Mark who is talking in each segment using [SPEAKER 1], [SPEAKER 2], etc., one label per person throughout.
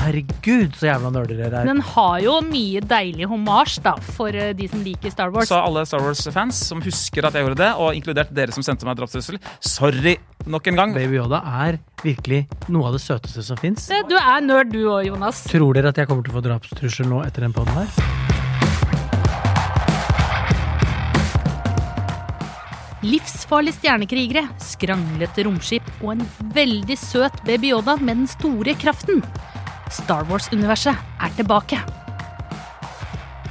[SPEAKER 1] Herregud, så jævla nerder dere er.
[SPEAKER 2] Den har jo mye deilig homasj da, for eh, de som liker Star Wars.
[SPEAKER 3] Så alle Star Wars-fans som husker at jeg gjorde det, og inkludert dere som sendte meg drapstrussel, sorry nok en gang.
[SPEAKER 1] Baby Yoda er virkelig noe av det søteste som fins.
[SPEAKER 2] Eh, Du er nerd du òg, Jonas.
[SPEAKER 1] Tror dere at jeg kommer til å få drapstrussel nå etter den poden her?
[SPEAKER 2] Livsfarlige stjernekrigere, skranglete romskip og en veldig søt Baby Yoda med den store kraften. Star Wars-universet er tilbake.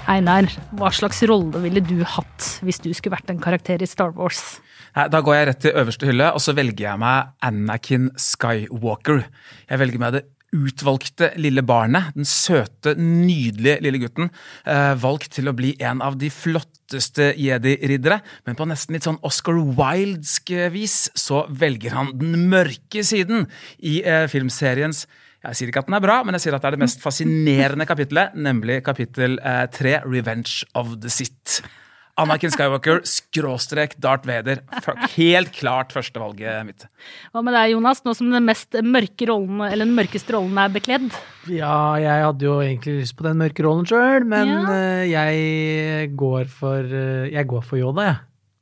[SPEAKER 2] Einar, hva slags rolle ville du hatt hvis du skulle vært en karakter i Star Wars?
[SPEAKER 3] Da går jeg rett til øverste hylle, og så velger jeg meg Anakin Skywalker. Jeg velger meg det utvalgte lille barnet, den søte, nydelige lille gutten, eh, valgt til å bli en av de flotteste jedi-riddere, men på nesten litt sånn Oscar Wildsk vis så velger han den mørke siden i eh, filmseriens jeg sier ikke at den er bra, men jeg sier at det er det mest fascinerende kapittelet, nemlig kapittel eh, tre, Revenge of the Sith. Anakin Skywalker, skråstrek Darth Vader. Fuck, Helt klart førstevalget mitt.
[SPEAKER 2] Hva med deg, Jonas, nå som den mest mørke rollen, eller den mørkeste rollen er bekledd?
[SPEAKER 1] Ja, jeg hadde jo egentlig lyst på den mørke rollen sjøl, men
[SPEAKER 2] Ja.
[SPEAKER 1] eh, jeg går for eh, Jeg går for Yoda, jeg.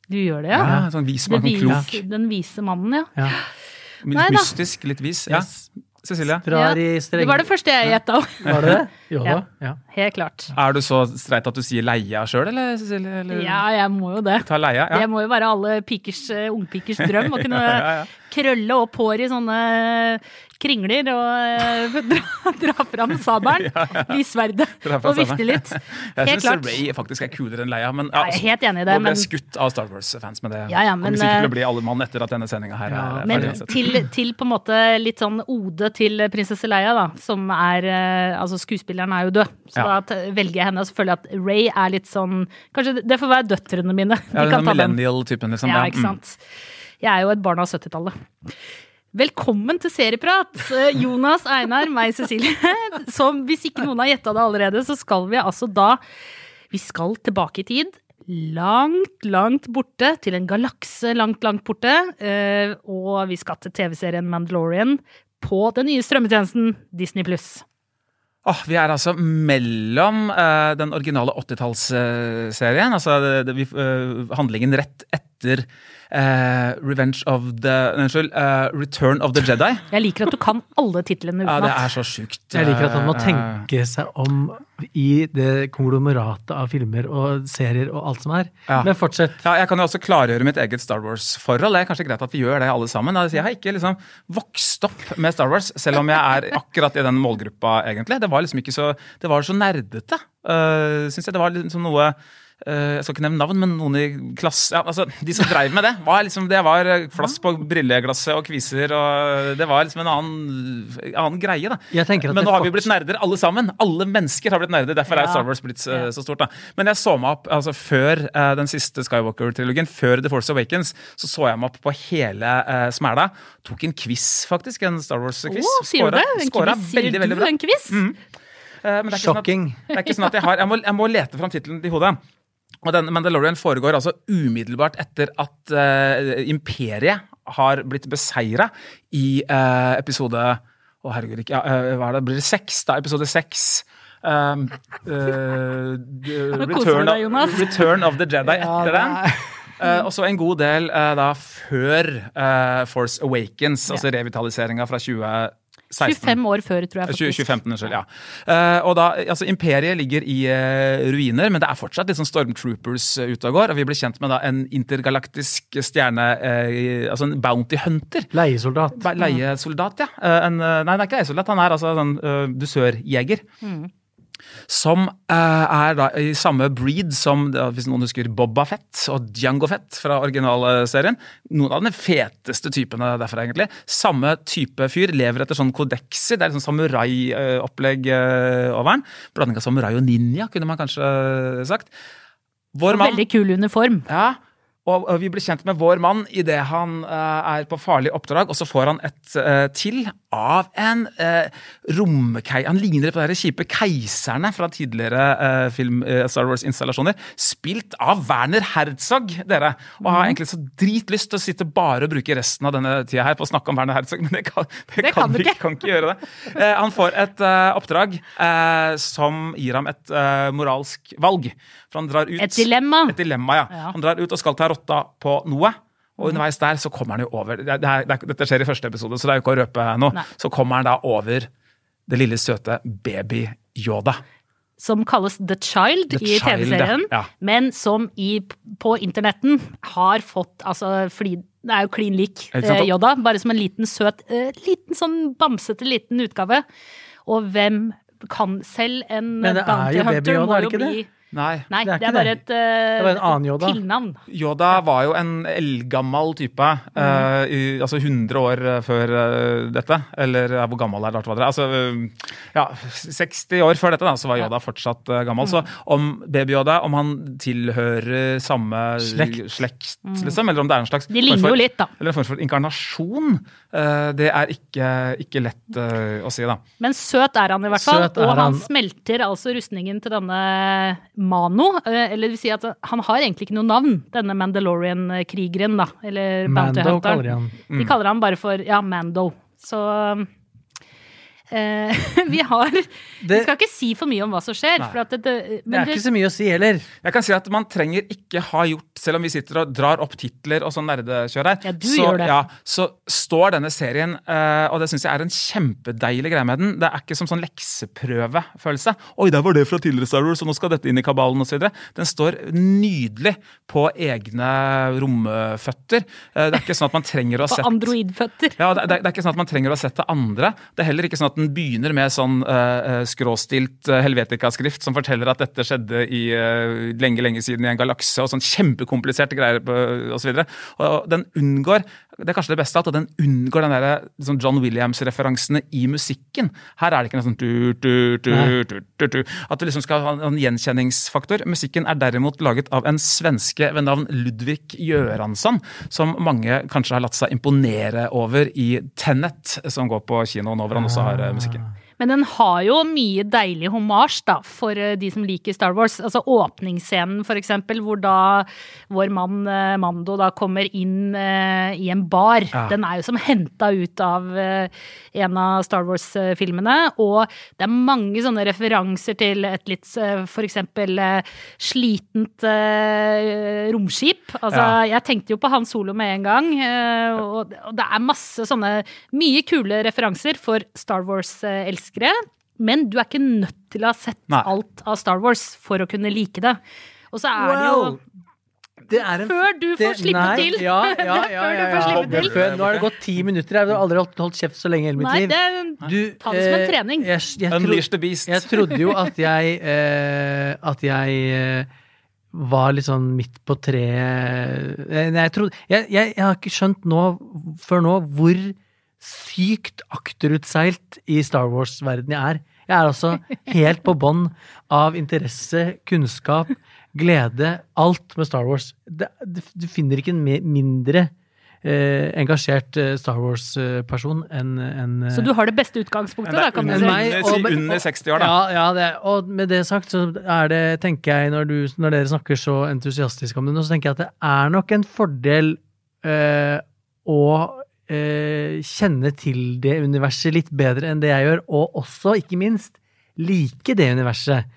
[SPEAKER 2] Du gjør det, ja?
[SPEAKER 3] Ja, sånn vis,
[SPEAKER 2] Det
[SPEAKER 3] man kan klok.
[SPEAKER 2] Den vise mannen, ja.
[SPEAKER 1] Ja.
[SPEAKER 3] Litt
[SPEAKER 2] Nei
[SPEAKER 3] mystisk, litt vis. Ja. Cecilie?
[SPEAKER 1] Drar i
[SPEAKER 2] Det var det første jeg gjetta.
[SPEAKER 1] Var det da,
[SPEAKER 2] Ja.
[SPEAKER 1] Ja.
[SPEAKER 2] Helt klart.
[SPEAKER 3] Er du så streit at du sier leia sjøl, eller Cecilie? Eller?
[SPEAKER 2] Ja, jeg må jo det.
[SPEAKER 3] Ta leia, ja.
[SPEAKER 2] Det må jo være alle pikers, eh, ungpikers drøm å kunne
[SPEAKER 3] Ja, ja.
[SPEAKER 2] krølle opp hår i sånne kringler og eh, dra, dra fram sabelen,
[SPEAKER 3] fram
[SPEAKER 2] og vifte
[SPEAKER 3] litt.
[SPEAKER 2] litt.
[SPEAKER 3] Jeg
[SPEAKER 2] Helt
[SPEAKER 3] syns. Ray faktisk er kulere enn Leia. Men,
[SPEAKER 2] Ja, jeg er helt enig i det,
[SPEAKER 3] Nå ble jeg skutt av Star Wars-fans med det.
[SPEAKER 2] Ja, ja, men,
[SPEAKER 3] Kommer sikkert til
[SPEAKER 2] eh,
[SPEAKER 3] å bli alle mann etter at denne sendinga her er ferdig. Men
[SPEAKER 2] til, til på en måte litt sånn ode til prinsesse Leia, da, som er altså Altså, skuespilleren er jo død, så
[SPEAKER 3] Ja.
[SPEAKER 2] da velger jeg henne. Og jeg at Ray er litt sånn Kanskje det får være døtrene mine. De
[SPEAKER 3] Ja, den millennial-typen, liksom.
[SPEAKER 2] Ja, ikke sant. Jeg er jo et barn av 70-tallet. Velkommen til Serieprat! Eh, Jonas, Einar, meg, Cecilie. Som hvis ikke noen har gjetta det allerede, så skal vi altså da Vi skal tilbake i tid. Langt, langt borte. Til en galakse langt, langt borte. eh, Og vi skal til TV-serien Mandalorian på den nye strømmetjenesten Disney pluss.
[SPEAKER 3] Åh, vi er altså mellom uh, den originale 80-tallsserien, altså det, det, vi, eh, handlingen rett etter eh, Revenge of the Unnskyld, uh, Return of the Jedi.
[SPEAKER 2] Jeg liker at du kan alle titlene
[SPEAKER 3] Ja, det er så sjukt.
[SPEAKER 1] Jeg liker at han må
[SPEAKER 3] eh,
[SPEAKER 1] tenke seg om i det konglomeratet av filmer og serier og alt som er.
[SPEAKER 3] Ja.
[SPEAKER 1] Men fortsett.
[SPEAKER 3] Ja, jeg kan jo også klargjøre mitt eget Star Wars-forhold. Det er kanskje greit at vi gjør det alle sammen. Jeg har ikke liksom vokst opp med Star Wars, selv om jeg er akkurat i den målgruppa, egentlig. Det var liksom ikke så Det var så nerdete, uh, syns jeg. Det var liksom noe eh, Jeg skal ikke nevne navn, men noen i klasse ja, altså, De som dreiv med det, var liksom, det var eh, flass på brilleglasset og kviser. og Det var liksom en annen, annen greie. da.
[SPEAKER 1] Jeg at
[SPEAKER 3] Men nå har vi blitt nerder, alle sammen. Alle mennesker har blitt nerder. Derfor er Star Wars blitt så, så stort. da. Men jeg så meg opp altså før eh, den siste Skywalker-trilogien, før The Force Awakens, så så jeg meg opp på hele uh, smæla. Tok en quiz, faktisk. En Star Wars-quiz.
[SPEAKER 2] Oh, sier du det? En
[SPEAKER 3] Skåra
[SPEAKER 2] quiz? Sier
[SPEAKER 3] veldig,
[SPEAKER 2] du
[SPEAKER 3] veldig bra.
[SPEAKER 2] en quiz?
[SPEAKER 3] Mm. Eh, men det er ikke sånn at-
[SPEAKER 1] Shocking.
[SPEAKER 3] det er ikke sånn at jeg har Jeg må, jeg må lete fram tittelen i hodet. Og den Mandalorian foregår altså umiddelbart etter at uh, imperiet har blitt beseira i uh, episode Å, herregud, ikke ja, eh, Hva er det? Blir det seks? Da, episode seks. Um, Return, of, Return of the Jedi etter den. og så en god del da før Force Awakens, altså revitaliseringa fra 2016.
[SPEAKER 2] 25 år før, tror jeg. faktisk.
[SPEAKER 3] 2015, unnskyld. Ja. Eh, og da, altså Imperiet ligger i eh, ruiner, men det er fortsatt litt sånn Stormtroopers uh, ute og går. Og vi blir kjent med da en intergalaktisk stjerne, eh, altså en bounty hunter.
[SPEAKER 1] Leiesoldat.
[SPEAKER 3] Leiesoldat, ja. Eh, en, eh, nei, det er ikke leiesoldat, han er altså en uh, dusørjeger. Som eh, er da i samme breed som, hvis noen husker, Boba Fett og Django Fett fra originalserien. Noen av de feteste typene derfra, egentlig. Samme type fyr. Lever etter sånn kodekser. Det er liksom samurai-opplegg eh, over den. Blanding av samurai og ninja, kunne man kanskje sagt. Vår mann
[SPEAKER 2] Veldig kul uniform.
[SPEAKER 3] ja, og vi blir kjent med vår mann idet han eh, er på farlig oppdrag, og så får han et eh, til av en uh, romkei... Han ligner på de kjipe keiserne fra tidligere film Star Wars-installasjoner. Spilt av Werner Herzog, dere. Og har egentlig så dritlyst til å sitte bare og bruke resten av denne tida her på å snakke om Werner Herzog, men det kan, det
[SPEAKER 2] Det
[SPEAKER 3] kan,
[SPEAKER 2] kan du
[SPEAKER 3] vi
[SPEAKER 2] ikke.
[SPEAKER 3] kan ikke gjøre det. Han får et oppdrag som gir ham et moralsk valg. For han drar ut
[SPEAKER 2] Et dilemma.
[SPEAKER 3] et dilemma, ja.
[SPEAKER 2] Ja.
[SPEAKER 3] Han drar ut og skal ta rotta på noe. Og underveis der så kommer han jo over det, er, det er, Dette skjer i første episode, så det er jo ikke å røpe noe.
[SPEAKER 2] Nei.
[SPEAKER 3] Så kommer han da over det lille søte baby Yoda.
[SPEAKER 2] Som kalles The Child
[SPEAKER 3] The
[SPEAKER 2] i TV-serien,
[SPEAKER 3] ja.
[SPEAKER 2] men som i, på internetten har fått altså, fordi det er jo klin lik eh, Yoda, bare som en liten søt, eh, liten sånn bamsete liten utgave. Og hvem kan selv en
[SPEAKER 1] Men det er
[SPEAKER 2] bounty
[SPEAKER 1] jo Baby Yoda, er det ikke det?
[SPEAKER 2] bli
[SPEAKER 3] Nei.
[SPEAKER 2] Nei,
[SPEAKER 1] Det er
[SPEAKER 2] det er, bare et, uh,
[SPEAKER 1] Det en annen Yoda.
[SPEAKER 2] tilnavn.
[SPEAKER 3] Yoda var jo en eldgammel type. eh, i, altså 100 år eh, før uh, dette. Eller hvor gammel er Darth Vader? Altså, ja, 60 år før dette da, så var Yoda fortsatt gammel. Så om baby-Yoda, om han tilhører samme
[SPEAKER 1] Slekt.
[SPEAKER 3] slekt liksom, eller om det er en slags
[SPEAKER 2] De ligner
[SPEAKER 3] for-
[SPEAKER 2] jo litt, da.
[SPEAKER 3] Eller en form for inkarnasjon, det er ikke, ikke lett å si, da.
[SPEAKER 2] Men søt er han i hvert fall, og han
[SPEAKER 1] han.
[SPEAKER 2] smelter altså rustningen til denne Mano. eh, Eller det vil si at han har egentlig ikke noe navn, denne Mandalorian-krigeren, da. Eller Bounty
[SPEAKER 1] Mando
[SPEAKER 2] Hunteren.
[SPEAKER 1] kaller han.
[SPEAKER 3] Mm.
[SPEAKER 2] De kaller han bare for ja, Mando. Så eh, vi har Vi skal ikke si for mye om hva som skjer. For at det, det,
[SPEAKER 1] Det er
[SPEAKER 2] det,
[SPEAKER 1] ikke så mye å si heller.
[SPEAKER 3] Jeg kan si at man trenger ikke ha gjort, selv om vi sitter og drar opp titler og sånn nerdekjør her,
[SPEAKER 2] Ja,
[SPEAKER 3] så. Ja, så står denne serien, uh, og det syns jeg er en kjempedeilig greie med den, det er ikke som sånn lekseprøvefølelse. Oi, der var det fra tidligere Star Wars, og nå skal dette inn i kabalen osv. Den står nydelig på egne romføtter. Uh, det er ikke sånn at man trenger å ha
[SPEAKER 2] på androidføtter.
[SPEAKER 3] ja, det, det, er ikke sånn at man trenger å ha sett det andre. Det er heller ikke sånn at den begynner med sånn uh, skråstilt helvetikaskrift som forteller at dette skjedde i lenge, lenge siden i en galakse, og sånn kjempekompliserte greier osv. den unngår det er kanskje det beste at den unngår den der, liksom John Williams-referansene i musikken. Her er det ikke noe sånn du,
[SPEAKER 1] Nei.
[SPEAKER 3] du, du, du. At du liksom skal ha en gjenkjenningsfaktor. Musikken er derimot laget av en svenske ved navn Ludvig Göransson, som mange kanskje har latt seg imponere over i Tenet, som går på kino nå, hvor han også har eh, musikken.
[SPEAKER 2] Men den har jo mye deilig hommage da, for eh, de som liker Star Wars. Altså åpningsscenen, for eksempel, hvor da vår mann eh, Mando da kommer inn uh, i en bar.
[SPEAKER 3] Ja.
[SPEAKER 2] Den er jo som henta ut av uh, en av Star Wars-filmene. Og det er mange sånne referanser til et litt uh, for eksempel slitent eh, Altså,
[SPEAKER 3] Ja.
[SPEAKER 2] jeg tenkte jo på Han Solo med en gang. eh, og, det er masse sånne mye kule referanser for Star Wars-elskere. Men du er ikke nødt til å ha sett
[SPEAKER 3] Nei.
[SPEAKER 2] alt av Star Wars for å kunne like det. Og så er det jo
[SPEAKER 1] det er en
[SPEAKER 2] Før du får
[SPEAKER 1] det-
[SPEAKER 2] slippe
[SPEAKER 1] nei,
[SPEAKER 2] til!
[SPEAKER 1] Ja,
[SPEAKER 2] Det
[SPEAKER 1] ja,
[SPEAKER 2] er
[SPEAKER 1] ja,
[SPEAKER 2] før du
[SPEAKER 1] ja,
[SPEAKER 2] får
[SPEAKER 1] ja.
[SPEAKER 2] slippe til.
[SPEAKER 1] Før, nå har det gått ti minutter. Jeg har aldri holdt, holdt kjeft så lenge i hele mitt
[SPEAKER 2] Nei, det,
[SPEAKER 1] Du,
[SPEAKER 2] ta det som en
[SPEAKER 1] eh,
[SPEAKER 2] trening.
[SPEAKER 1] Jeg, jeg, tro,
[SPEAKER 3] Unleash the beast.
[SPEAKER 1] jeg trodde jo at jeg eh, At jeg eh, var litt sånn midt på treet Eh, jeg, jeg, jeg, jeg har ikke skjønt nå, før nå hvor sykt akterutseilt i Star Wars-verden jeg er. Jeg er altså helt på bånn av interesse, kunnskap, glede. Alt med Star Wars. Det, du, du finner ikke en mindre eh, engasjert eh, Star Wars-person enn en, eh,
[SPEAKER 2] Så du har det beste utgangspunktet, da, kan du si.
[SPEAKER 1] meg,
[SPEAKER 3] Under,
[SPEAKER 1] og
[SPEAKER 3] si under 60 år, da.
[SPEAKER 1] Ja, ja det, og med det sagt så er det, tenker jeg, når, du, når dere snakker så entusiastisk om det nå, så tenker jeg at det er nok en fordel eh, å eh, kjenne til det universet litt bedre enn det jeg gjør, og også, ikke minst, like det universet.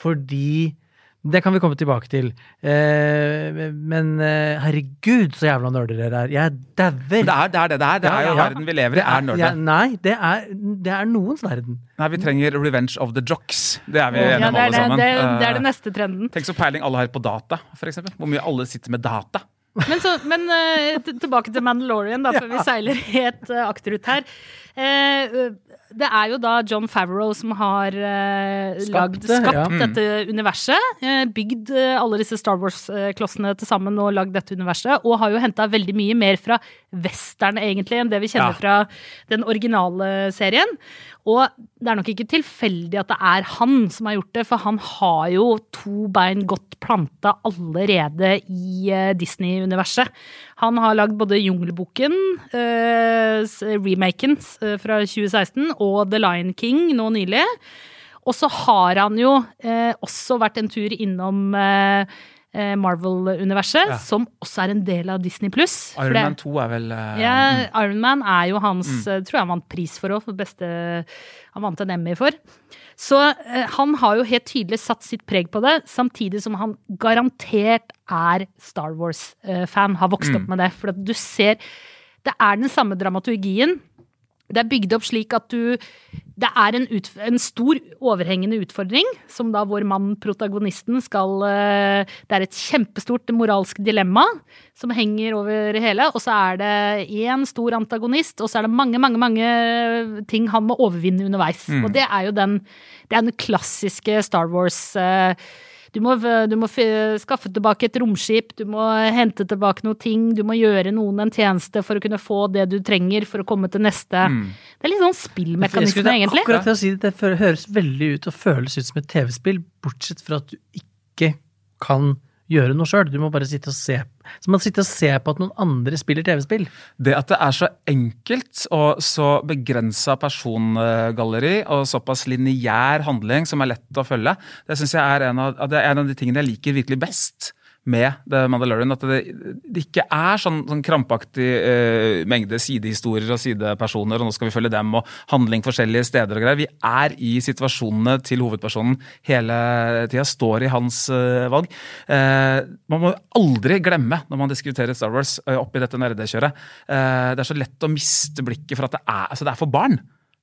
[SPEAKER 1] Fordi det kan vi komme tilbake til. Eh, men eh, herregud, så jævla nerder dere er. Jeg dauer.
[SPEAKER 3] Det er det er det det er. Det er jo verden vi lever i, er
[SPEAKER 1] Ja, nei, det er, det er noens verden.
[SPEAKER 3] Nei, vi trenger revenge of the jocks. Det er vi
[SPEAKER 2] Ja,
[SPEAKER 3] enige om
[SPEAKER 2] det, er
[SPEAKER 3] alle sammen.
[SPEAKER 2] det, det er
[SPEAKER 3] Eh,
[SPEAKER 2] den neste trenden.
[SPEAKER 3] Tenk så peiling alle har på data, f.eks. Hvor mye alle sitter med data.
[SPEAKER 2] Men, så, men eh, tilbake til Mandalorian, da, før vi seiler helt akterut her. Eh, det er jo da John Favreau som har eh,
[SPEAKER 1] Skapt
[SPEAKER 2] lagd, skapt
[SPEAKER 1] ja.
[SPEAKER 3] Mm.
[SPEAKER 2] dette universet. eh, bygd alle disse Star Wars-klossene til sammen og lagd dette universet. Og har jo henta veldig mye mer fra western, egentlig, enn det vi kjenner
[SPEAKER 3] Ja.
[SPEAKER 2] fra den originale serien. Og det er nok ikke tilfeldig at det er han som har gjort det, for han har jo to bein godt planta allerede i Disney-universet. Han har lagd både Jungelboken, eh, remaken eh, fra 2016, og The Lion King nå nylig. Og så har han jo eh, også vært en tur innom eh, Marvel-universet,
[SPEAKER 3] Ja.
[SPEAKER 2] som også er en del av Disney pluss.
[SPEAKER 3] Iron Man 2 er vel uh,
[SPEAKER 2] Ja,
[SPEAKER 3] mm.
[SPEAKER 2] Iron Man er jo hans
[SPEAKER 3] Mm.
[SPEAKER 2] eh, Tror jeg han vant pris for òg, for beste Han vant en Emmy for. Så eh, han har jo helt tydelig satt sitt preg på det, samtidig som han garantert er Star Wars-fan. Har vokst opp
[SPEAKER 3] Mm.
[SPEAKER 2] med det. For at du ser Det er den samme dramaturgien. Det er bygd opp slik at du Det er en, ut, en stor, overhengende utfordring, som da vår mann, protagonisten, skal eh, Det er et kjempestort moralsk dilemma som henger over hele, og så er det én stor antagonist, og så er det mange, mange, mange ting han må overvinne underveis.
[SPEAKER 4] Mm.
[SPEAKER 2] Og det er jo den, det er den klassiske Star Wars eh, du må, du må skaffe tilbake et romskip, du må hente tilbake noen ting, du må gjøre noen en tjeneste for å kunne få det du trenger for å komme til neste.
[SPEAKER 1] Mm.
[SPEAKER 2] Det er litt sånn spillmekanisme, egentlig.
[SPEAKER 1] Akkurat til å si det, det høres veldig ut og føles ut som et TV-spill, bortsett fra at du ikke kan gjøre noe sjøl. Du må bare sitte og se Så man sitter og ser på at noen andre spiller TV-spill.
[SPEAKER 3] Det at det er så enkelt og så begrensa persongalleri og såpass lineær handling som er lett å følge, det syns jeg er en av, er en av de tingene jeg liker virkelig best med The Mandalorian. At det, det ikke er sånn, sånn krampaktig eh, mengde sidehistorier og sidepersoner, og nå skal vi følge dem, og handling forskjellige steder og greier. Vi er i situasjonene til hovedpersonen hele tida, står i hans eh, valg. Eh, man må aldri glemme når man diskuterer Star Wars eh, oppi dette nerdekjøret. Eh, det er så lett å miste blikket for at det er, altså det er for barn.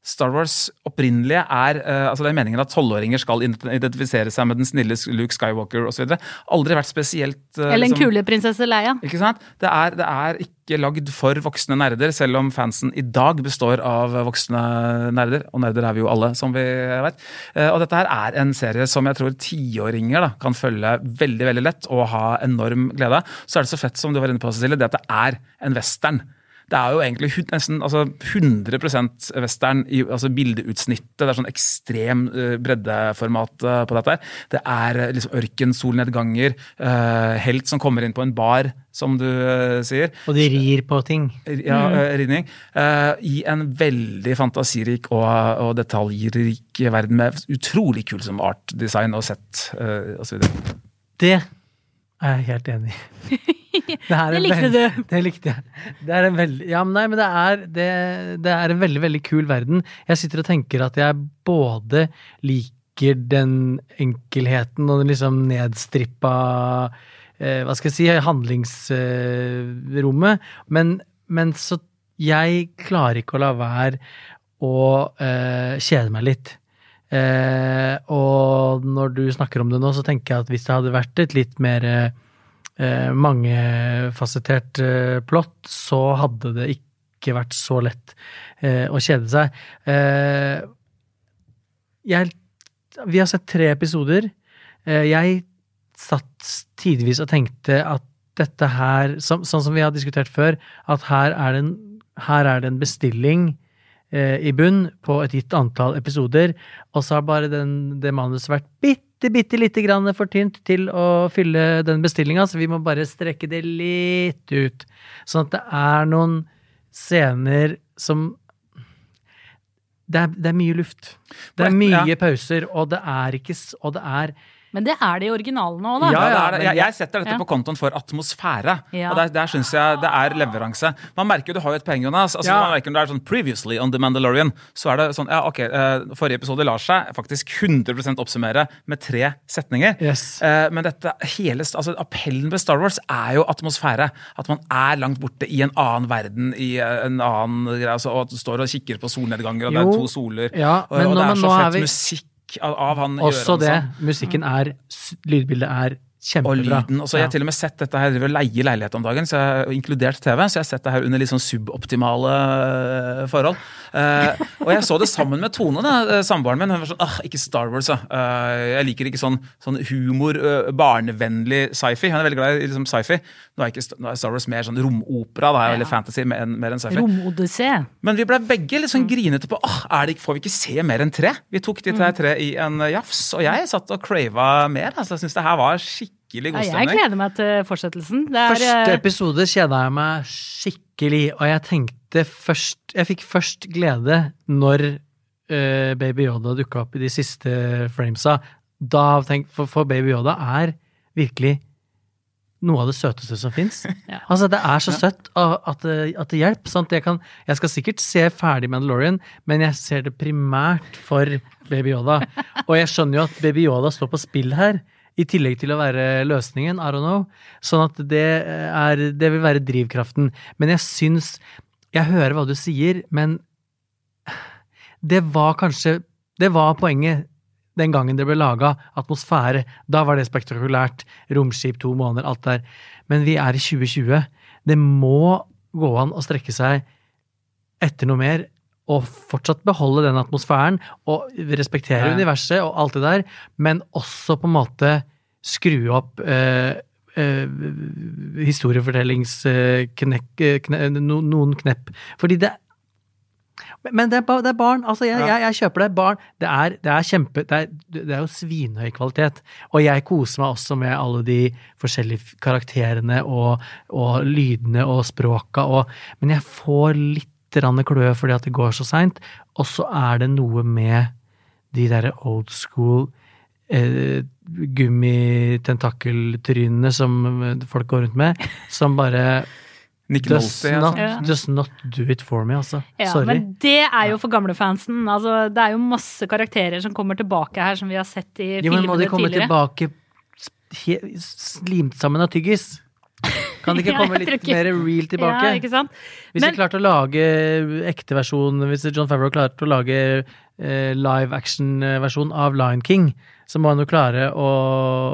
[SPEAKER 3] Star Wars opprinnelige er eh, altså Det er meningen at tolvåringer skal identifisere seg med den snille Luke Skywalker osv. Aldri vært spesielt eh,
[SPEAKER 2] Eller en
[SPEAKER 3] liksom-
[SPEAKER 2] kule prinsesse Leia.
[SPEAKER 3] ikke sant? Det er, det er ikke lagd for voksne nerder, selv om fansen i dag består av voksne nerder. Og nerder er vi jo alle, som vi vet. Eh, Og dette her er en serie som jeg tror tiåringer da, kan følge veldig veldig lett og ha enorm glede av. Så er det så fett som du var inne på, Cecilie, det at det er en western. Det er jo egentlig nesten altså 100 western i altså bildeutsnittet. Det er sånn ekstrem eh, breddeformat eh, på dette. Det er eh, liksom ørkensolnedganger, uh, helt som kommer inn på en bar, som du sier.
[SPEAKER 1] Og de rir på ting.
[SPEAKER 3] Ja,
[SPEAKER 1] Mm.
[SPEAKER 3] eh, ridning. Eh, I en veldig fantasirik og, og detaljrik verden med utrolig kul som artdesign og sett uh, osv.
[SPEAKER 1] Det er jeg helt enig i. Det,
[SPEAKER 2] likte du.
[SPEAKER 1] Det likte jeg. Det er en veldig, ja, men nei, men det er, det, det er en veldig, veldig kul verden. Jeg sitter og tenker at jeg både liker den enkelheten og den liksom nedstrippa eh, Hva skal jeg si handlingsrommet, men, men så Jeg klarer ikke å la være å eh, kjede meg litt. Eh, og når du snakker om det nå, så tenker jeg at hvis det hadde vært et litt mer eh, mangefasettert eh, plott, så hadde det ikke vært så lett eh, å kjede seg. Eh, jeg, vi har sett tre episoder. Eh, jeg satt tidvis og tenkte at dette her, som, sånn som vi har diskutert før, at her er det en, er det en bestilling eh, i bunn på et gitt antall episoder, og så har bare den, det manuset vært bitte, bitte lite grann for tynt til å fylle den bestillinga, så vi må bare strekke det litt ut. Sånn at det er noen scener som det er, det er mye luft. Det er mye pauser, og det er ikke Og det er
[SPEAKER 2] Men det er det i originalen òg, da.
[SPEAKER 3] Ja, det er det. Jeg, jeg setter dette
[SPEAKER 2] Ja.
[SPEAKER 3] på kontoen for atmosfære.
[SPEAKER 2] Ja.
[SPEAKER 3] Og der, der syns jeg det er leveranse. Man merker jo, Du har jo et poeng, Jonas. Altså,
[SPEAKER 1] Ja.
[SPEAKER 3] man merker Når det er sånn 'previously on The Mandalorian', så er det sånn ja, ok, eh, Forrige episode lar seg faktisk 100% oppsummere med tre setninger.
[SPEAKER 1] Yes.
[SPEAKER 3] Eh, Men dette hele, altså appellen ved Star Wars er jo atmosfære. At man er langt borte i en annen verden, i eh, en annen greie. Altså, og at du står og kikker på solnedganger, og det er to soler.
[SPEAKER 1] Ja,
[SPEAKER 3] og, og det er så fett
[SPEAKER 1] vi-
[SPEAKER 3] musikk av, av han
[SPEAKER 1] også det. Musikken er Lydbildet er
[SPEAKER 3] Og
[SPEAKER 1] kjempebra.
[SPEAKER 3] lyden. Og så har jeg
[SPEAKER 1] har
[SPEAKER 3] til og med sett dette her, driver og leier leilighet om dagen, så jeg, inkludert TV, så jeg har sett det her under litt sånn suboptimale eh, forhold. Eh, og jeg så det sammen med Tone, da, eh, samboeren min. Hun var sånn ah, ikke Star Wars, da. Uh, jeg liker ikke sånn, sånn humor, uh, barnevennlig sci-fi. Hun er veldig glad i liksom, sci-fi. Nå er, ikke, nå er Star Wars mer sånn romopera, da, eller fantasy, mer mer enn sci-fi.
[SPEAKER 2] Romodyssé.
[SPEAKER 3] Men vi ble begge litt sånn grinete på ah, er det, ikke- får vi ikke se mer enn tre. Vi tok de tre, tre i en jafs, og jeg satt og crava mer. Altså, jeg syns det her var skikkelig
[SPEAKER 2] Ja, jeg
[SPEAKER 3] stemning.
[SPEAKER 2] gleder meg til fortsettelsen. Det er,
[SPEAKER 1] Første episode kjeda jeg meg skikkelig, og jeg tenkte først Jeg fikk først glede når uh, Baby Yoda dukka opp i de siste framesa. Da tenk, for, for Baby Yoda er virkelig noe av det søteste som fins.
[SPEAKER 2] Ja.
[SPEAKER 1] Altså, det er så søtt at, at, det- at det hjelper. Sant? Jeg, kan, jeg skal sikkert se ferdig Mandalorian, men jeg ser det primært for Baby Yoda. Og jeg skjønner jo at Baby Yoda står på spill her, i tillegg til å være løsningen. I don't know. Sånn at det, er, det vil være drivkraften. Men jeg syns Jeg hører hva du sier, men det var kanskje Det var poenget den gangen det ble laga. Atmosfære. Da var det spektakulært. Romskip, to måneder, alt der. Men vi er i 2020. Det må gå an å strekke seg etter noe mer. Og fortsatt beholde den atmosfæren og respektere
[SPEAKER 3] Ja.
[SPEAKER 1] universet og alt det der, men også på en måte skru opp eh, eh, historiefortellingsknekk eh, kne, no, Noen knepp. Fordi det men det er, barn. Altså, jeg, jeg, jeg kjøper det. Barn. Det er, det er kjempe det er, det er jo svinhøy kvalitet. Og jeg koser meg også med alle de forskjellige karakterene og, og lydene og språka og Men jeg får litt kløe fordi at det går så seint. Og så er det noe med de derre old school eh, gummitentakeltrynene som folk går rundt med, som bare
[SPEAKER 3] Nick
[SPEAKER 1] does
[SPEAKER 3] Nolte,
[SPEAKER 1] not,
[SPEAKER 3] altså.
[SPEAKER 2] Ja.
[SPEAKER 1] does not do it for me, altså.
[SPEAKER 2] Ja,
[SPEAKER 1] Sorry.
[SPEAKER 2] men det er jo for gamlefansen. Altså, det er jo masse karakterer som kommer tilbake her, som vi har sett i
[SPEAKER 1] Jo, men må de komme tilbake slimt sammen av tyggis? Kan de ikke komme litt
[SPEAKER 2] ikke-
[SPEAKER 1] mer real tilbake?
[SPEAKER 2] Ja, ikke sant?
[SPEAKER 1] Hvis
[SPEAKER 2] Men-
[SPEAKER 1] de klarte å lage ekte versjon, hvis John Favreau klarte å lage eh, live action-versjon av Lion King, så må han jo klare å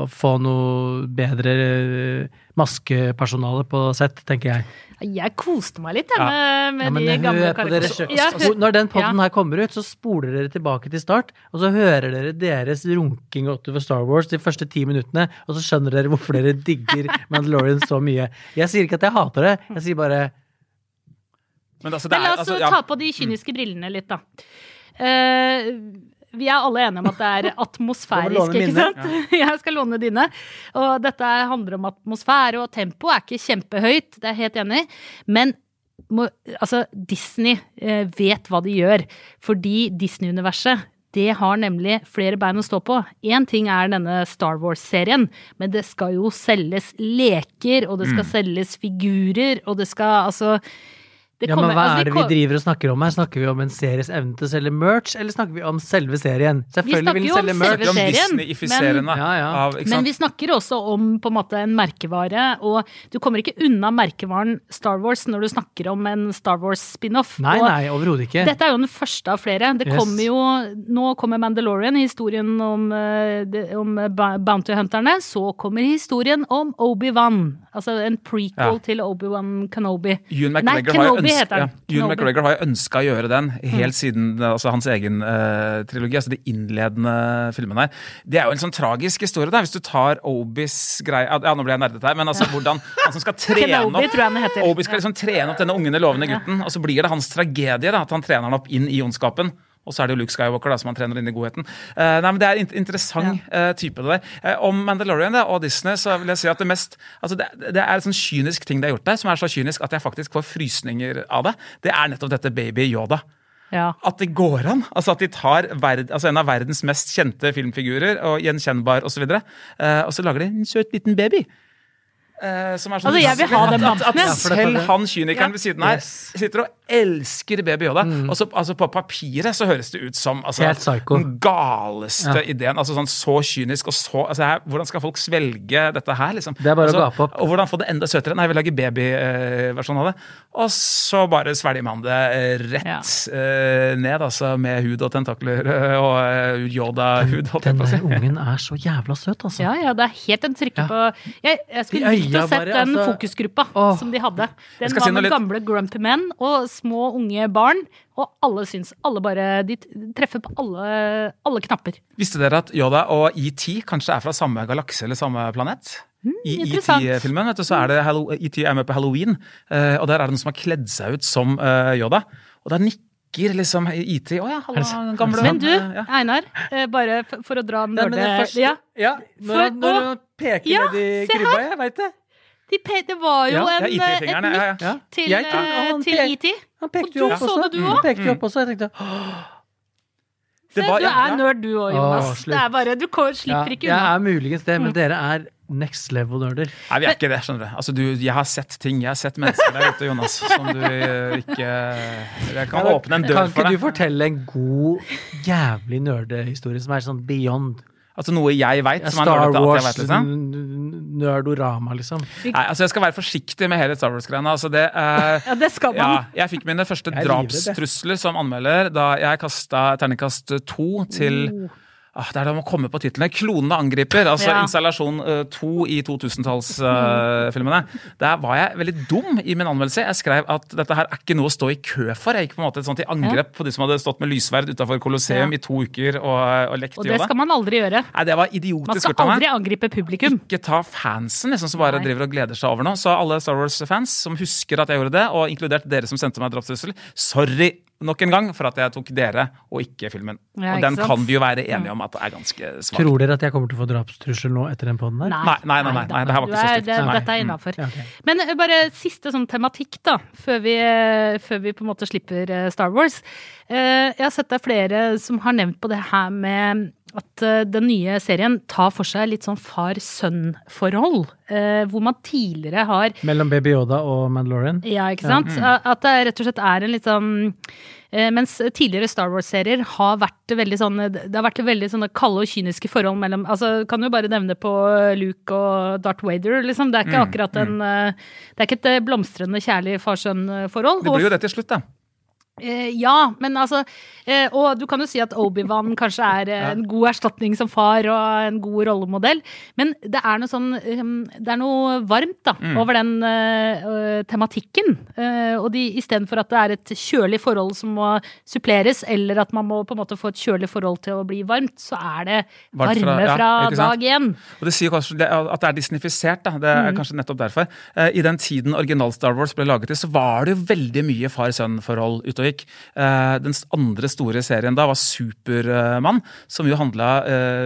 [SPEAKER 1] få noe bedre eh, maskepersonale på sett, tenker jeg.
[SPEAKER 2] Jeg koste meg litt jeg,
[SPEAKER 3] Ja.
[SPEAKER 2] med, med
[SPEAKER 1] Ja, men
[SPEAKER 2] de gamle karakterene. Ja,
[SPEAKER 1] Når den podden
[SPEAKER 2] ja.
[SPEAKER 1] her kommer ut, så spoler dere tilbake til start, og så hører dere deres runking utover Star Wars de første ti minuttene, og så skjønner dere hvorfor dere digger Mandalorian så mye. Jeg sier ikke at jeg hater det, jeg sier bare
[SPEAKER 3] Men, altså, det
[SPEAKER 2] Men la
[SPEAKER 3] er,
[SPEAKER 2] oss
[SPEAKER 3] altså, ja.
[SPEAKER 2] ta på de kyniske brillene litt, da. Eh, vi er alle enige om at det er atmosfærisk, ikke
[SPEAKER 1] sant?
[SPEAKER 2] sant? Jeg skal låne dine. Og dette handler om atmosfære, og tempo er ikke kjempehøyt, det er jeg helt enig i. Men må, altså, Disney eh, vet hva de gjør. Fordi Disney-universet det har nemlig flere bein å stå på. Én ting er denne Star Wars-serien, men det skal jo selges leker, og det skal selges figurer, og det skal altså
[SPEAKER 1] Ja, men hva
[SPEAKER 2] altså,
[SPEAKER 1] er det vi driver og snakker om her? Snakker vi om en series evne til å selge merch, eller snakker vi om selve serien? Selvfølgelig
[SPEAKER 2] snakker
[SPEAKER 1] vil
[SPEAKER 2] jo
[SPEAKER 1] den
[SPEAKER 2] om
[SPEAKER 1] selge merch.
[SPEAKER 2] selve
[SPEAKER 3] om
[SPEAKER 2] serien, men-
[SPEAKER 1] Ja, ja.
[SPEAKER 3] av
[SPEAKER 2] Men vi snakker også om på en måte en merkevare, og du kommer ikke unna merkevaren Star Wars når du snakker om en Star Wars-spin-off.
[SPEAKER 1] Nei,
[SPEAKER 2] Og
[SPEAKER 1] nei, overhodet ikke.
[SPEAKER 2] Dette er jo den første av flere. Det
[SPEAKER 1] Yes.
[SPEAKER 2] kommer jo, nå kommer Mandalorian, historien om, eh, om Bounty Hunterne. Så kommer historien om Obi-Wan. Altså en prequel
[SPEAKER 3] Ja.
[SPEAKER 2] til Obi-Wan Kenobi.
[SPEAKER 3] Ewan
[SPEAKER 2] Nei,
[SPEAKER 3] McGregor
[SPEAKER 2] Kenobi. Heter den.
[SPEAKER 3] ja, Ewan McGregor har jo ønska å gjøre den helt
[SPEAKER 2] Mm.
[SPEAKER 3] siden altså, hans egen uh, trilogi, altså de innledende filmene her. Det er jo en sånn tragisk historie, der, hvis du tar Obis greie Ja, nå ble jeg nerdete her, men altså hvordan han som skal trene
[SPEAKER 2] Kenobi,
[SPEAKER 3] opp. Obi skal liksom trene opp denne unge, lovende gutten, og så blir det hans tragedie da, at han trener han opp inn i ondskapen. Og så er det jo Luke Skywalker da, som han trener inn i godheten. Uh, nei, men Det er en interessant uh, type, det der. Uh, om Mandalorian da, og Disney så vil jeg si at det mest altså det, det er en sånn kynisk ting de har gjort der, som er så kynisk at jeg faktisk får frysninger av det. Det er nettopp dette Baby Yoda.
[SPEAKER 2] Ja.
[SPEAKER 3] At det går an. altså At de tar verd, altså en av verdens mest kjente filmfigurer, og gjenkjennbar osv., og, uh, og så lager de en søt liten baby. Eh, som er sånn,
[SPEAKER 2] Altså, jeg vil ha den
[SPEAKER 3] at, at, selv han kynikeren
[SPEAKER 2] Ja.
[SPEAKER 3] ved siden her sitter og elsker Baby Yoda. Og så altså, på papiret så høres det ut som altså, den galeste
[SPEAKER 1] Ja.
[SPEAKER 3] ideen. altså sånn Så kynisk og så altså, her, Hvordan skal folk svelge dette her, liksom?
[SPEAKER 1] Det er bare å
[SPEAKER 3] altså,
[SPEAKER 1] gape opp.
[SPEAKER 3] Og hvordan få det enda søtere? Nei, vi lager babyversjon av det. Og så bare svelger man det rett rett uh, ned, altså, med hud og tentakler eh, og eh, Yoda-hud,
[SPEAKER 1] Den
[SPEAKER 3] å
[SPEAKER 1] der ungen er så jævla søt, altså.
[SPEAKER 2] Ja, ja, det er helt en trykke på Jeg, jeg skulle Likt å
[SPEAKER 1] se
[SPEAKER 2] den
[SPEAKER 1] altså-
[SPEAKER 2] fokusgruppa som de hadde. Den var med
[SPEAKER 3] litt-
[SPEAKER 2] gamle grumpy menn og små unge barn. Og alle syns Alle bare De treffer på alle, alle knapper.
[SPEAKER 3] Visste dere at Yoda og ET kanskje er fra samme galakse eller samme planet? I. ET-filmen vet du, så er det ET er med på halloween, eh, og der er det noen som har kledd seg ut som eh, Yoda. Og da nikker liksom IT. Å ja, hallo, gamle
[SPEAKER 2] Men du,
[SPEAKER 3] ja.
[SPEAKER 2] Einar, eh, bare for, å dra
[SPEAKER 1] Nei,
[SPEAKER 2] nerde...
[SPEAKER 1] det først,
[SPEAKER 2] ja.
[SPEAKER 1] ja,
[SPEAKER 2] For-
[SPEAKER 1] når, når
[SPEAKER 2] å,
[SPEAKER 1] peker
[SPEAKER 2] ja,
[SPEAKER 1] ned i krybba, jeg veit det.
[SPEAKER 2] De pe det var jo
[SPEAKER 1] Ja,
[SPEAKER 2] en, eh, et
[SPEAKER 3] IT-fingeren, ja, ja.
[SPEAKER 2] nikk
[SPEAKER 1] Ja.
[SPEAKER 2] til,
[SPEAKER 1] Jeg-
[SPEAKER 2] eh,
[SPEAKER 1] han
[SPEAKER 2] til IT.
[SPEAKER 1] Han pekte
[SPEAKER 2] Og
[SPEAKER 1] jo
[SPEAKER 2] du
[SPEAKER 1] opp
[SPEAKER 2] så
[SPEAKER 1] også.
[SPEAKER 2] det, du
[SPEAKER 1] Han pekte jo opp også, jeg tenkte
[SPEAKER 2] Se,
[SPEAKER 3] var-
[SPEAKER 2] du er
[SPEAKER 3] ja.
[SPEAKER 2] nerd du òg, Jonas.
[SPEAKER 1] Åh,
[SPEAKER 2] det er bare, du slipper
[SPEAKER 1] ja,
[SPEAKER 2] ikke
[SPEAKER 1] Jeg
[SPEAKER 2] unna.
[SPEAKER 1] er muligens det, men dere er next level-nerder.
[SPEAKER 3] Nei, vi er ikke det, skjønner du. Altså, du. Jeg har sett ting. Jeg har sett mennesker der ute, Jonas, som du eh, ikke Jeg kan åpne en dør
[SPEAKER 1] Kan ikke du fortelle en god, jævlig nerdehistorie som er sånn beyond?
[SPEAKER 3] Altså noe jeg veit,
[SPEAKER 1] Ja,
[SPEAKER 3] som
[SPEAKER 1] Star Wars,
[SPEAKER 3] vet, liksom.
[SPEAKER 1] n- nerdorama, liksom.
[SPEAKER 3] Nei, altså Jeg skal være forsiktig med hele Star Wars-greiene. Altså det, eh,
[SPEAKER 2] Ja, det skal
[SPEAKER 3] ja,
[SPEAKER 2] man.
[SPEAKER 3] jeg fikk mine første
[SPEAKER 1] er
[SPEAKER 3] drapstrusler som anmelder da jeg kasta terningkast to til ah, Det er det å komme på titlene. 'Klonene angriper', altså
[SPEAKER 2] Ja.
[SPEAKER 3] installasjon eh, to i 2000-tallsfilmene. Der var jeg veldig dum i min anmeldelse. Jeg skrev at dette her er ikke noe å stå i kø for. Jeg gikk på en måte et sånt i angrep på de som hadde stått med lysverd utafor Colosseum
[SPEAKER 2] Ja.
[SPEAKER 3] i to uker og, og lekt
[SPEAKER 2] Og det skal man aldri gjøre.
[SPEAKER 3] Nei, det var
[SPEAKER 2] Man
[SPEAKER 3] idiotisk
[SPEAKER 2] skal
[SPEAKER 3] gjort av meg
[SPEAKER 2] aldri angripe publikum.
[SPEAKER 3] ikke ta fansen liksom, som bare
[SPEAKER 2] Nei.
[SPEAKER 3] driver og gleder seg over noe. Så alle Star Wars-fans som husker at jeg gjorde det, og inkludert dere som sendte meg drapstrussel, sorry nok en gang for at jeg tok dere og ikke filmen.
[SPEAKER 2] Ja,
[SPEAKER 3] og den
[SPEAKER 2] sant?
[SPEAKER 3] kan vi jo være enige om at det er ganske svak.
[SPEAKER 1] Tror dere at jeg kommer til å få drapstrussel nå etter den poden der?
[SPEAKER 3] Nei, nei, nei, nei, nei, det her var ikke så stygt.
[SPEAKER 2] det- Dette er innafor.
[SPEAKER 1] Ja, okay.
[SPEAKER 2] Men eh, bare siste sånn tematikk, da, før vi, eh, før vi på en måte slipper eh, Star Wars. Eh, Jeg har sett det er flere som har nevnt på det her med at eh, den nye serien tar for seg litt sånn far-sønn-forhold. eh, Hvor man tidligere har
[SPEAKER 1] Mellom Baby Yoda og Mandalorian?
[SPEAKER 2] ja, ikke sant? At det rett og slett er en litt sånn eh, Mens tidligere Star Wars-serier har vært veldig sånn Det har vært veldig sånne kalde og kyniske forhold mellom altså Kan jo bare nevne på Luke og Darth Vader, liksom. Det er ikke akkurat en eh, Det er ikke et blomstrende kjærlig far-sønn-forhold.
[SPEAKER 3] Det blir jo det til slutt, da.
[SPEAKER 2] Eh, ja, men altså eh, Og du kan jo si at Obi-Wan kanskje er eh, en god erstatning som far og en god rollemodell, men det er noe sånn eh, Det er noe varmt da, over den eh, eh, tematikken. Eh, og de istedenfor at det er et kjølig forhold som må suppleres, eller at man må på en måte få et kjølig forhold til å bli varmt, så er det
[SPEAKER 3] Varmt fra-
[SPEAKER 2] varme
[SPEAKER 3] ja,
[SPEAKER 2] fra, dag én.
[SPEAKER 3] Og det sier kanskje at det er disnifisert. Da. Det er kanskje nettopp derfor. I den tiden original Star Wars ble laget i, så var det jo veldig mye far-sønn-forhold ute og. Eh, Den andre store serien da var Supermann, som jo handla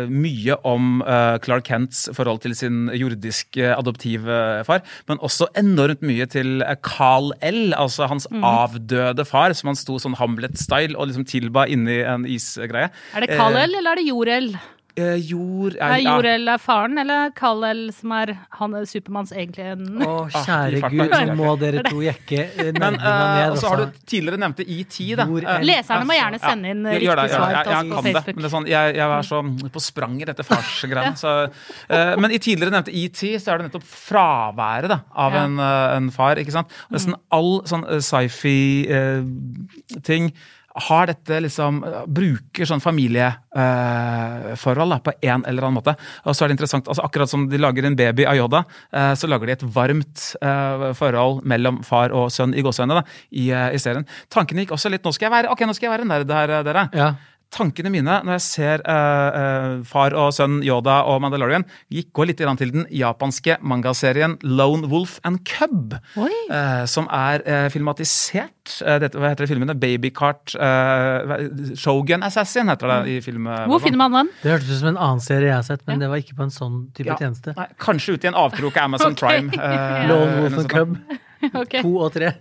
[SPEAKER 3] mye om eh, Clark Kents forhold til sin jordiske adoptivfar, men også enormt mye til eh, Carl L., altså hans avdøde far, som han sto sånn Hamlet-style og liksom tilba inni en isgreie.
[SPEAKER 2] Er det Carl L, eller er det Jor-El?
[SPEAKER 3] Eh, jord
[SPEAKER 2] Er
[SPEAKER 3] ja.
[SPEAKER 2] Jor-El er faren, eller Kal-El som er han er Supermanns egentlige
[SPEAKER 1] Å, kjære
[SPEAKER 3] ah,
[SPEAKER 1] gud,
[SPEAKER 3] altså.
[SPEAKER 1] nå må dere to jekke eh,
[SPEAKER 3] Men eh, og så har
[SPEAKER 1] altså.
[SPEAKER 3] du tidligere nevnte ET, da. tid,
[SPEAKER 1] da.
[SPEAKER 2] Leserne må gjerne sende inn
[SPEAKER 3] ja, gjør det,
[SPEAKER 2] riktig svar
[SPEAKER 3] ja,
[SPEAKER 2] til
[SPEAKER 3] jeg
[SPEAKER 2] oss på
[SPEAKER 3] kan det,
[SPEAKER 2] Facebook.
[SPEAKER 3] men det er sånn, jeg, jeg er så på sprang i dette farsgreiene. så, eh, men i tidligere nevnte ET så er det nettopp fraværet da, av
[SPEAKER 2] Ja.
[SPEAKER 3] en, eh, en far. ikke sant? Nesten all sånn eh, sci-fi-ting har dette liksom Bruker sånn familieforhold eh, på en eller annen måte. Og så er det interessant, altså Akkurat som de lager en baby av Yoda, eh, så lager de et varmt eh, forhold mellom far og sønn i gåseøynene i, eh, i serien. Tankene gikk også litt Nå skal jeg være ok, nå skal jeg være nerd her, dere.
[SPEAKER 1] Ja.
[SPEAKER 3] Tankene mine når jeg ser eh, eh, far og sønn Yoda og Mandalorian, gikk, går litt grann til den japanske mangaserien Lone Wolf and Cub. Eh, som er eh, filmatisert. Eh, dette, hva heter det filmene? Babycart uh, Shogun Assassin heter det i filmen.
[SPEAKER 2] Hvor finner man den?
[SPEAKER 1] Det hørtes ut som en annen serie jeg har sett, men det var ikke på en sånn type
[SPEAKER 3] Ja.
[SPEAKER 1] tjeneste.
[SPEAKER 3] Nei, kanskje ute i en avkrok av Amazon
[SPEAKER 2] okay.
[SPEAKER 3] Prime. Uh,
[SPEAKER 1] Lone Wolf and. Cub,
[SPEAKER 2] Okay.
[SPEAKER 1] to og tre.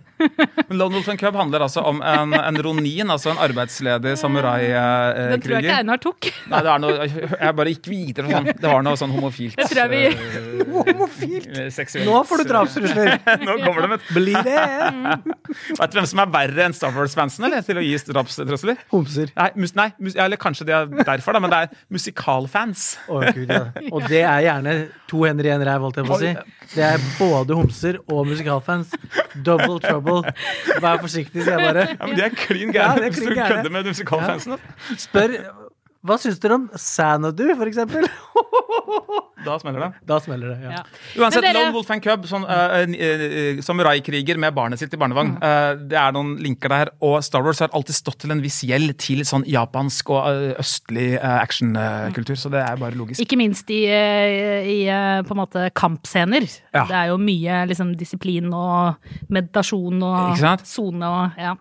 [SPEAKER 3] Lone Wolf and Cub handler altså om en, en ronin, altså en arbeidsledig
[SPEAKER 2] Den tror jeg ikke. Einar tok.
[SPEAKER 3] Nei, det er noe Jeg bare gikk videre. Sånn. Det var noe sånn homofilt.
[SPEAKER 2] Det tror jeg vi-
[SPEAKER 3] Uh,
[SPEAKER 1] Homofilt!
[SPEAKER 3] seksuelt.
[SPEAKER 1] Nå får du drapstrusler!
[SPEAKER 3] Nå kommer det med
[SPEAKER 1] Bli det!
[SPEAKER 3] Vet du hvem som er verre enn Star Wars-fansen eller, til å gi drapstrusler?
[SPEAKER 1] Homser.
[SPEAKER 3] Nei, mus, nei mus, eller kanskje det er derfor, da, men det er musikalfans.
[SPEAKER 1] Oh, Gud, ja. Og det er gjerne to hender i en ræv, holdt jeg på å si. Det er både homser og musikalfans. Double trouble. Vær forsiktig, sier jeg bare.
[SPEAKER 3] Ja, men De er klin gærne hvis du kødder med musikalfansen.
[SPEAKER 1] Spør Hva syns dere om Sanadu, for eksempel?
[SPEAKER 3] Da smeller det.
[SPEAKER 1] Da smeller det, ja.
[SPEAKER 2] Ja.
[SPEAKER 3] Uansett,
[SPEAKER 2] dere-
[SPEAKER 3] Lone Wolf and Cub, sånn uh, uh, samuraikriger med barnet sitt i barnevogn. Uh, det er noen linker der. Og Star Wars har alltid stått til en viss gjeld til sånn japansk og eh, østlig uh, actionkultur, så det er bare logisk.
[SPEAKER 2] Ikke minst i, eh, i eh, på en måte kampscener.
[SPEAKER 3] Ja.
[SPEAKER 2] Det er jo mye liksom, disiplin og meditasjon og sone og ja.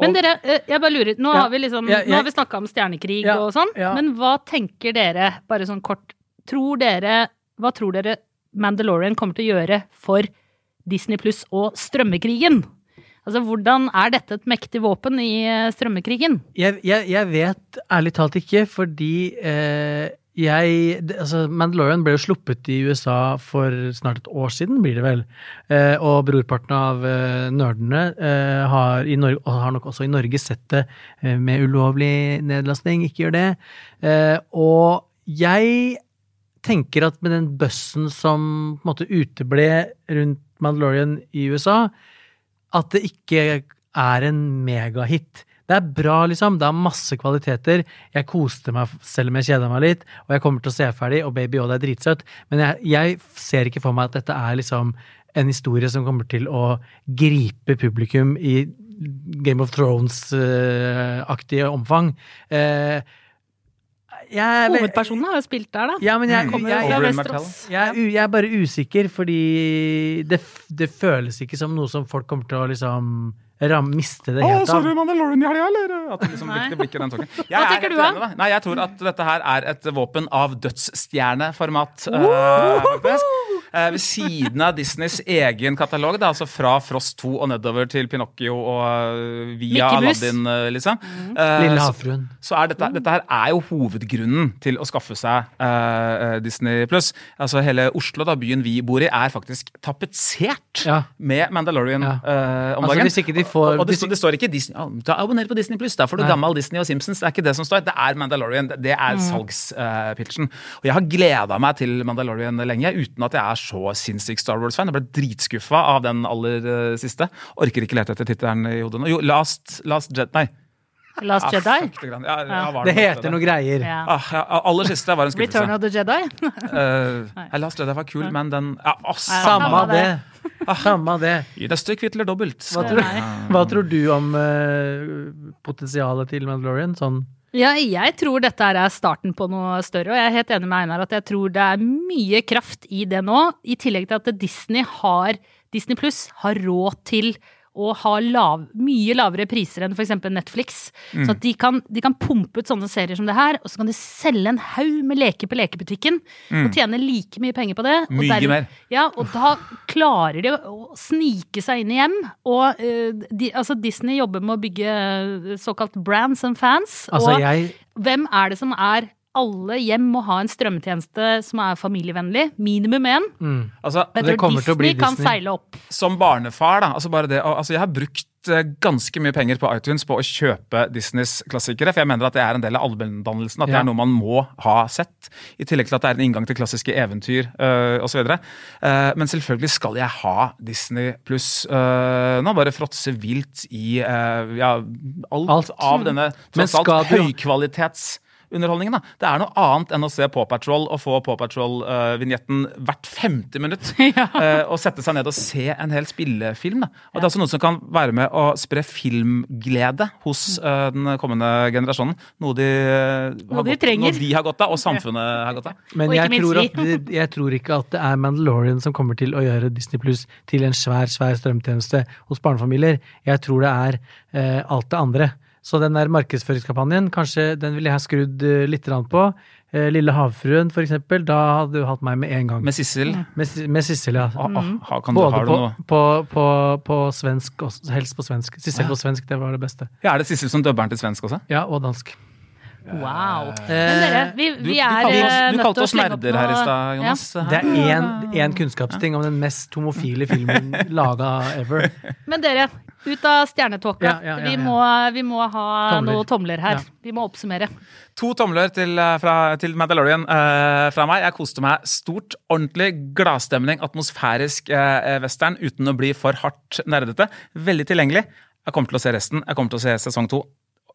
[SPEAKER 2] Men dere, eh, jeg bare lurer, nå
[SPEAKER 1] Ja.
[SPEAKER 2] har vi liksom,
[SPEAKER 1] Ja,
[SPEAKER 2] nå har vi snakka om stjernekrig
[SPEAKER 1] Ja,
[SPEAKER 2] og sånn, men hva tenker dere, bare sånn kort, tror dere, hva tror dere Mandalorian kommer til å gjøre for Disney Pluss og strømmekrigen? Altså, hvordan er dette et mektig våpen i eh, strømmekrigen?
[SPEAKER 1] Jeg, jeg, jeg vet ærlig talt ikke, fordi eh, jeg Altså, Mandalorian ble jo sluppet i USA for snart et år siden, blir det vel. Eh, og brorparten av eh, nerdene eh, har, Norge, har nok også i Norge sett det eh, med ulovlig nedlastning. Ikke gjør det. Eh, og jeg tenker at med den bussen som på en måte uteble rundt Mandalorian i USA, at det ikke er en megahit. Det er bra, liksom. Det har masse kvaliteter. Jeg koste meg selv om jeg kjeda meg litt, og jeg kommer til å se ferdig, og Baby Yoda er dritsøt, men jeg, jeg ser ikke for meg at dette er liksom en historie som kommer til å gripe publikum i Game of Thrones-aktige omfang. Eh, jeg, er
[SPEAKER 2] Hovedpersonen har jo spilt der, da.
[SPEAKER 1] ja, men jeg,
[SPEAKER 2] Kommer
[SPEAKER 1] jeg, jeg, er jeg er bare usikker, fordi det, det føles ikke som noe som folk kommer til å liksom ram, miste det
[SPEAKER 3] Å,
[SPEAKER 1] helt av.
[SPEAKER 3] du i helga, eller? At det liksom
[SPEAKER 2] Nei.
[SPEAKER 3] blikket, den tanken.
[SPEAKER 2] Hva
[SPEAKER 3] er
[SPEAKER 2] tenker du, da?
[SPEAKER 3] Nei, jeg tror at dette her er et våpen av dødsstjerneformat. Uh, ved siden av Disneys egen katalog, da, altså fra Frost 2 og nedover til Pinocchio og eh, via Aladdin, eh, liksom. Eh,
[SPEAKER 1] Lille
[SPEAKER 3] så-
[SPEAKER 1] havfruen.
[SPEAKER 3] så er dette, dette her er jo hovedgrunnen til å skaffe seg eh, Disney pluss. Altså hele Oslo, da, byen vi bor i, er faktisk tapetsert
[SPEAKER 1] Ja.
[SPEAKER 3] med Mandalorian
[SPEAKER 1] Ja.
[SPEAKER 3] eh, om
[SPEAKER 1] Altså,
[SPEAKER 3] dagen.
[SPEAKER 1] hvis ikke de får-
[SPEAKER 3] og, og det, står- det står ikke Disney, oh, ta abonner på Disney pluss, da får du gammel Disney og Simpsons. Det er ikke det som står. Det er Mandalorian. Det, det er
[SPEAKER 1] Mm.
[SPEAKER 3] salgspitchen. og jeg har gleda meg til Mandalorian lenge, uten at jeg er så sinnssyk Star Wars-fan. Jeg ble dritskuffa av den aller eh, siste. Orker ikke lete etter tittelen i hodet nå. Jo, Last, Last Jet... Nei.
[SPEAKER 2] Last
[SPEAKER 3] Ah,
[SPEAKER 2] Jedi?
[SPEAKER 3] fuck det. Ja, ja, var
[SPEAKER 1] Det heter noe greier.
[SPEAKER 2] Ja.
[SPEAKER 3] Ah, ja, aller siste var en skuffelse.
[SPEAKER 2] Return of the Jedi?
[SPEAKER 3] Uh, Last Jedi var kul, men den ja, å,
[SPEAKER 1] Samme
[SPEAKER 2] Samme
[SPEAKER 1] det. Samme det.
[SPEAKER 3] Gi deg stykk hvitt eller dobbelt.
[SPEAKER 1] Hva tror, hva tror du om uh, potensialet til Mandalorian? Sånn
[SPEAKER 2] Ja, jeg tror dette er starten på noe større, og jeg er helt enig med Einar at jeg tror det er mye kraft i det nå, i tillegg til at Disney har Disney Pluss har råd til å ha lav, mye lavere priser enn f.eks. Netflix.
[SPEAKER 3] Mm.
[SPEAKER 2] Så at de kan, de kan pumpe ut sånne serier som det her, og så kan de selge en haug med leker på lekebutikken og tjene like mye penger på det. og
[SPEAKER 3] Mm. Mye mer.
[SPEAKER 2] Ja, og da klarer de å snike seg inn i hjem. Og uh, de, altså Disney jobber med å bygge eh, såkalt brands and fans.
[SPEAKER 1] Altså,
[SPEAKER 2] og
[SPEAKER 1] jeg
[SPEAKER 2] hvem er det som er alle hjem må ha en strømmetjeneste som er familievennlig. Minimum én.
[SPEAKER 3] Altså,
[SPEAKER 1] det
[SPEAKER 2] kommer
[SPEAKER 1] kommer til å bli
[SPEAKER 2] Disney kan seile opp.
[SPEAKER 3] som barnefar, da, altså bare det, altså jeg har brukt eh, ganske mye penger på iTunes på å kjøpe Disneys klassikere, for jeg mener at det er en del av allmenndannelsen, at det er noe man må ha sett, i tillegg til at det er en inngang til klassiske eventyr øh, osv. Uh, men selvfølgelig skal jeg ha Disney pluss. Uh, nå bare fråtse vilt i uh, ja, alt,
[SPEAKER 1] Alt.
[SPEAKER 3] av denne
[SPEAKER 1] Men
[SPEAKER 3] tross alt høykvalitets underholdningen. da. Det er noe annet enn å se Paw Patrol og få Paw Patrol-vignetten hvert femte minutt. eh, og sette seg ned og se en hel spillefilm. Da. Og Det er også noe som kan være med å spre filmglede hos uh, den kommende generasjonen. Noe de, eh, har
[SPEAKER 2] Noe de
[SPEAKER 3] godt-
[SPEAKER 2] trenger.
[SPEAKER 3] Noe de har godt av, og samfunnet har godt av.
[SPEAKER 1] Men jeg tror, at jeg tror ikke at det er Mandalorian som kommer til å gjøre Disney Pluss til en svær, svær strømtjeneste hos barnefamilier. Jeg tror det er alt det andre. Så den der markedsføringskampanjen, kanskje den ville jeg ha skrudd eh, litt på. Eh, Lille havfruen, for eksempel. Da hadde du hatt meg med en gang.
[SPEAKER 3] Med Sissel.
[SPEAKER 1] Med, med Sissel, ja.
[SPEAKER 3] Mm. ah, ha- kan du,
[SPEAKER 1] Både
[SPEAKER 3] har du
[SPEAKER 1] på,
[SPEAKER 3] noe
[SPEAKER 1] på, på, på svensk, også, helst på svensk. Sissel på svensk, det var det beste.
[SPEAKER 3] ja, Er det Sissel som dubber den til svensk også?
[SPEAKER 1] Ja, og dansk.
[SPEAKER 2] Wow.
[SPEAKER 1] Eh,
[SPEAKER 2] Men dere, vi,
[SPEAKER 3] Du,
[SPEAKER 2] vi
[SPEAKER 3] du
[SPEAKER 2] er
[SPEAKER 3] kalte oss,
[SPEAKER 2] eh,
[SPEAKER 3] du
[SPEAKER 2] nødt
[SPEAKER 3] kalte
[SPEAKER 2] til å
[SPEAKER 3] oss
[SPEAKER 2] slenge opp
[SPEAKER 3] nerder her i stad, Jonas. Ja.
[SPEAKER 1] Det er én kunnskapsting om den mest homofile filmen laga ever.
[SPEAKER 2] Men dere, ut av stjernetåka.
[SPEAKER 1] Ja, ja, ja,
[SPEAKER 2] Vi, vi må ha
[SPEAKER 1] Tomler.
[SPEAKER 2] noen tomler her.
[SPEAKER 1] Ja.
[SPEAKER 2] Vi må oppsummere.
[SPEAKER 3] To tomler til, eh, fra, til Mandalorian uh, fra meg. Jeg koste meg stort. Ordentlig gladstemning, atmosfærisk uh, western uten å bli for hardt nerdete. Veldig tilgjengelig. Jeg kommer til å se resten. Jeg kommer til å se sesong to.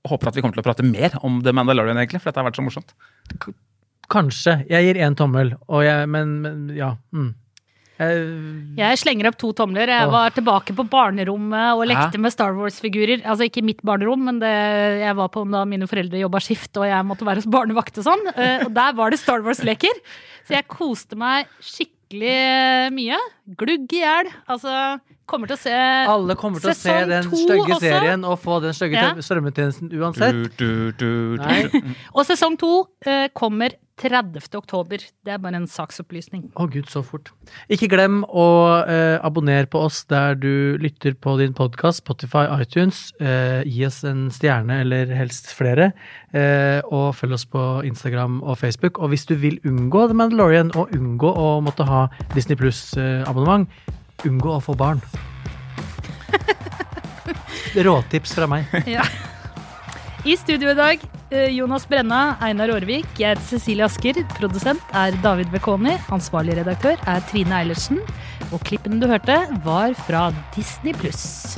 [SPEAKER 3] Håper at vi kommer til å prate mer om The Mandalorian, egentlig, for dette har vært så morsomt.
[SPEAKER 1] Kanskje. Jeg gir én tommel, og jeg, men, men ja. Mm. Jeg,
[SPEAKER 2] Jeg slenger opp to tomler. Jeg var tilbake på barnerommet og lekte
[SPEAKER 3] Hæ?
[SPEAKER 2] med Star Wars-figurer. Altså ikke mitt barnerom, men det, jeg var på da mine foreldre jobba skift og jeg måtte være hos barnevakt og sånn. Eh, Og der var det Star Wars-leker. Så jeg koste meg skikkelig mye. Glugg i hjel. Altså, kommer til å se
[SPEAKER 1] alle kommer til å se den stygge serien og få den stygge
[SPEAKER 2] Ja.
[SPEAKER 1] strømmetjenesten uansett.
[SPEAKER 3] Du, du, du, du.
[SPEAKER 1] Nei.
[SPEAKER 2] Og sesong to eh, kommer 30. oktober. Det er bare en saksopplysning.
[SPEAKER 1] Å gud, så fort. Ikke glem å eh, abonnere på oss der du lytter på din podkast, Spotify, iTunes. Eh, gi oss en stjerne, eller helst flere. Eh, og følg oss på Instagram og Facebook. Og hvis du vil unngå The Mandalorian, og unngå å måtte ha Disney Pluss-abonnement, unngå å få barn. Råtips fra meg.
[SPEAKER 2] Ja. I studio i dag, eh, Jonas Brenna, Einar Aarvik, jeg heter Cecilie Asker. Produsent er David Bekoni. Ansvarlig redaktør er Trine Eilertsen. Og klippene du hørte, var fra Disney pluss.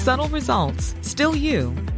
[SPEAKER 5] Subtle results, still you,